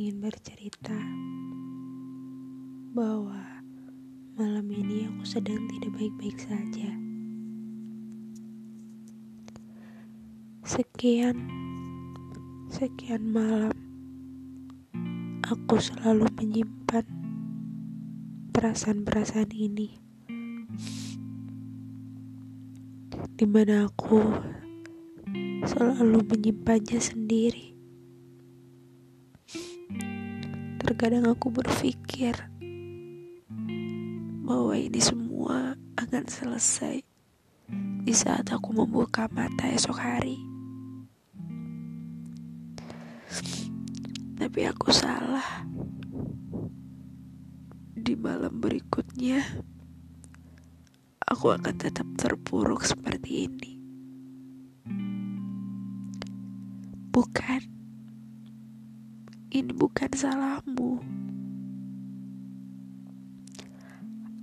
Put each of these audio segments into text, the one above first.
ingin bercerita bahwa malam ini aku sedang tidak baik-baik saja. Sekian, sekian malam, aku selalu menyimpan perasaan-perasaan ini, di mana aku selalu menyimpannya sendiri. Terkadang aku berpikir bahwa ini semua akan selesai di saat aku membuka mata esok hari. Tapi aku salah. Di malam berikutnya, aku akan tetap terpuruk seperti ini. Bukan ini bukan salahmu.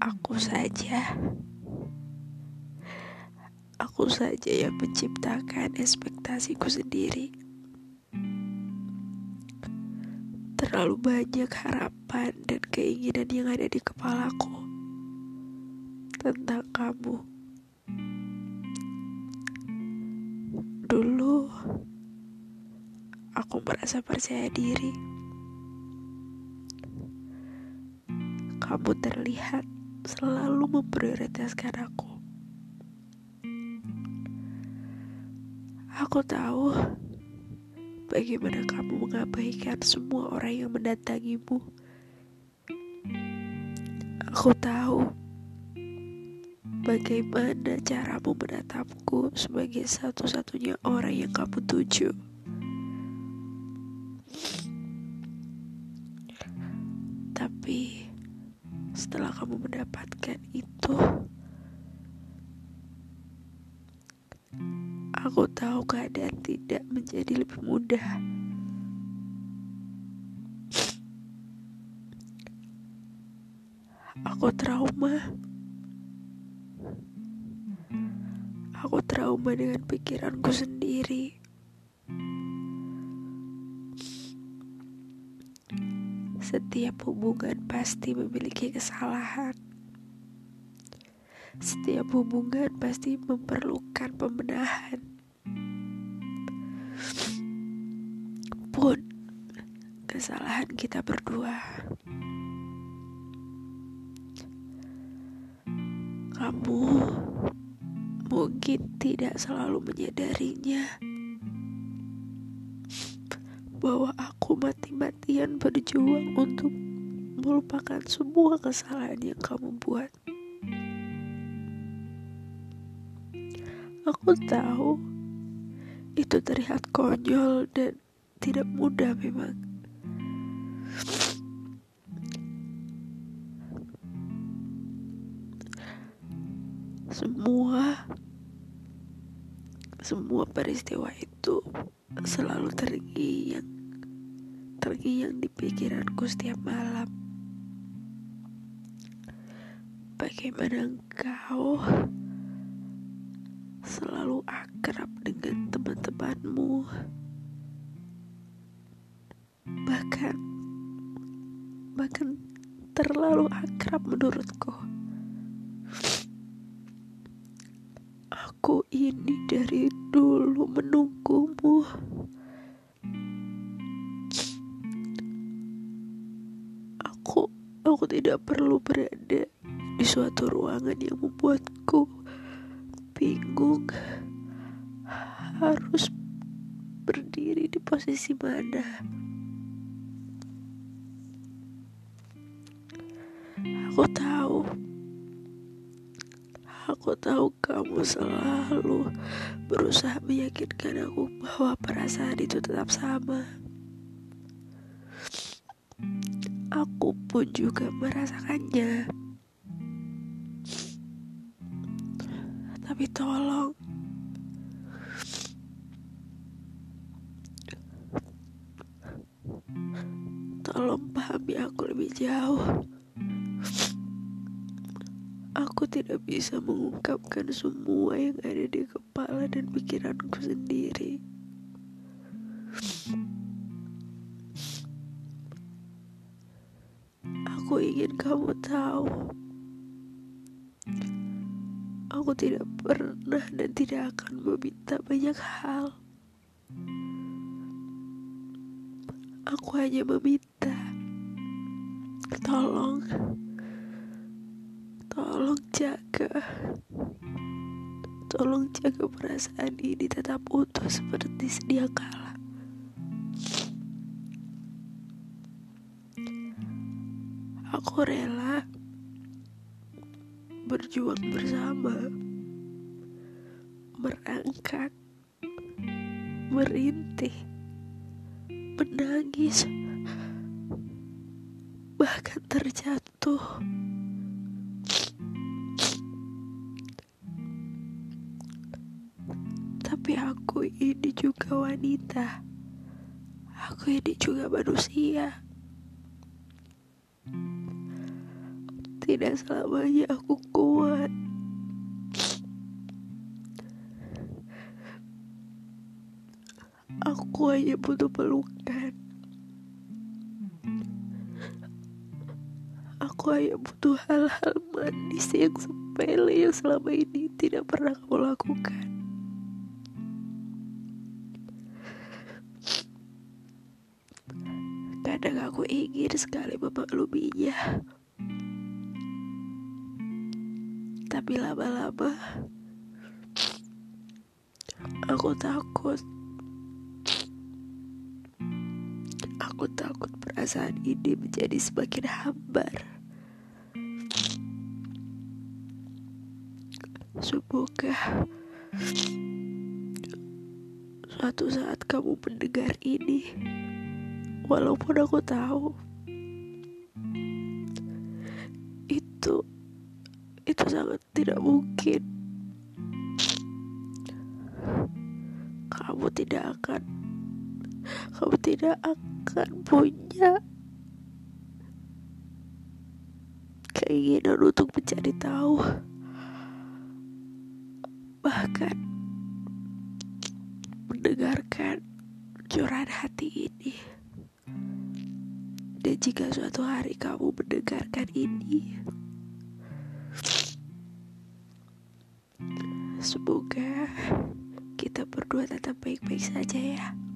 Aku saja. Aku saja yang menciptakan ekspektasiku sendiri. Terlalu banyak harapan dan keinginan yang ada di kepalaku tentang kamu. Dulu aku merasa percaya diri. Kamu terlihat selalu memprioritaskan aku. Aku tahu bagaimana kamu mengabaikan semua orang yang mendatangimu. Aku tahu bagaimana caramu menatapku sebagai satu-satunya orang yang kamu tuju. Kamu mendapatkan itu, aku tahu keadaan tidak menjadi lebih mudah. Aku trauma. Aku trauma dengan pikiranku sendiri. Setiap hubungan pasti memiliki kesalahan. Setiap hubungan pasti memerlukan pembenahan. Pun kesalahan kita berdua. Kamu mungkin tidak selalu menyadarinya bahwa aku mati-matian berjuang untuk melupakan semua kesalahan yang kamu buat. Aku tahu itu terlihat konyol dan tidak mudah memang. Semua semua peristiwa itu selalu terngiang terngiang di pikiranku setiap malam. Bagaimana engkau selalu akrab dengan teman-temanmu? Bahkan bahkan terlalu akrab menurutku aku ini dari dulu menunggumu. Aku aku tidak perlu berada di suatu ruangan yang membuatku bingung. Harus berdiri di posisi mana? Aku tahu aku tahu kamu selalu berusaha meyakinkan aku bahwa perasaan itu tetap sama aku pun juga merasakannya. Tapi tolong, tolong pahami aku lebih jauh. Aku tidak bisa mengungkapkan semua yang ada di kepala dan pikiranku sendiri. Aku ingin kamu tahu. Aku tidak pernah dan tidak akan meminta banyak hal. Aku hanya meminta, tolong, jaga, tolong jaga perasaan ini tetap utuh seperti sedia kala. Aku rela berjuang bersama, merangkak, merintih, menangis, bahkan terjatuh. Tapi aku ini juga wanita. Aku ini juga manusia. Tidak selamanya aku kuat. Aku hanya butuh pelukan. Aku hanya butuh hal-hal manis yang sepele yang selama ini tidak pernah kamu lakukan. Kadang aku ingin sekali memakluminya. Tapi lama-lama aku takut. Aku takut perasaan ini menjadi semakin hambar. Semoga suatu saat kamu mendengar ini, walaupun aku tahu itu itu sangat tidak mungkin. Kamu tidak akan, kamu tidak akan punya keinginan untuk mencari tahu, bahkan mendengarkan curahan hati ini. Dan jika suatu hari kamu mendengarkan ini, Semoga kita berdua tetap baik-baik saja ya.